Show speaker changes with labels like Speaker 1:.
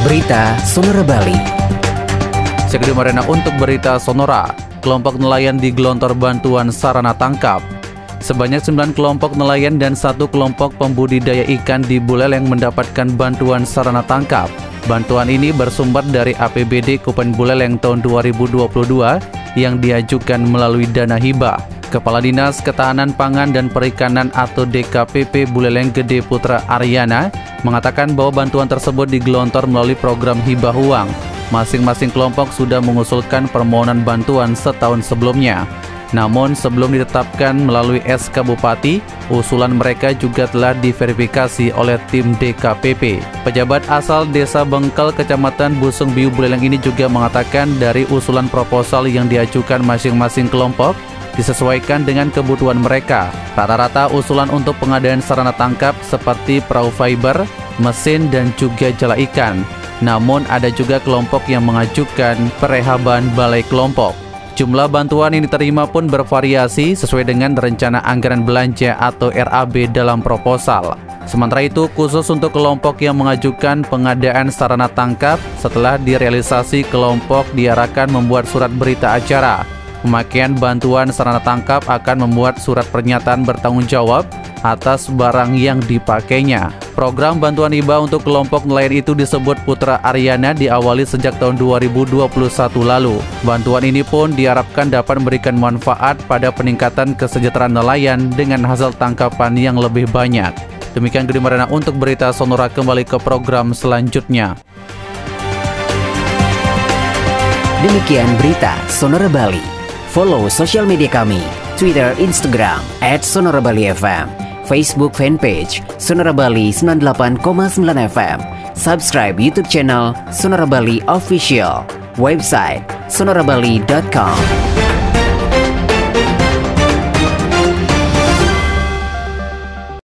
Speaker 1: Berita Sonora Bali.
Speaker 2: Segede Marena untuk berita Sonora, kelompok nelayan digelontor bantuan sarana tangkap. Sebanyak 9 kelompok nelayan dan satu kelompok pembudidaya ikan di Buleleng mendapatkan bantuan sarana tangkap. Bantuan ini bersumber dari APBD Kupen Buleleng tahun 2022 yang diajukan melalui dana hibah. Kepala Dinas Ketahanan Pangan dan Perikanan atau DKPP Buleleng Gede Putra Aryana mengatakan bahwa bantuan tersebut digelontor melalui program hibah uang. Masing-masing kelompok sudah mengusulkan permohonan bantuan setahun sebelumnya. Namun sebelum ditetapkan melalui SK Bupati, usulan mereka juga telah diverifikasi oleh tim DKPP. Pejabat asal Desa Bengkel Kecamatan Busung Biu Buleleng ini juga mengatakan dari usulan proposal yang diajukan masing-masing kelompok, disesuaikan dengan kebutuhan mereka. Rata-rata usulan untuk pengadaan sarana tangkap seperti perahu fiber, mesin, dan juga jala ikan. Namun ada juga kelompok yang mengajukan perehaban balai kelompok. Jumlah bantuan yang diterima pun bervariasi sesuai dengan rencana anggaran belanja atau RAB dalam proposal. Sementara itu, khusus untuk kelompok yang mengajukan pengadaan sarana tangkap, setelah direalisasi kelompok diarahkan membuat surat berita acara Pemakaian bantuan sarana tangkap akan membuat surat pernyataan bertanggung jawab atas barang yang dipakainya. Program bantuan IBA untuk kelompok nelayan itu disebut Putra Aryana diawali sejak tahun 2021 lalu. Bantuan ini pun diharapkan dapat memberikan manfaat pada peningkatan kesejahteraan nelayan dengan hasil tangkapan yang lebih banyak. Demikian Gede untuk berita Sonora kembali ke program selanjutnya.
Speaker 1: Demikian berita Sonora Bali. Follow sosial media kami, Twitter, Instagram, at Sonora Bali FM, Facebook fanpage Sonora Bali 98,9 FM, subscribe YouTube channel Sonora Bali Official, website sonorabali.com.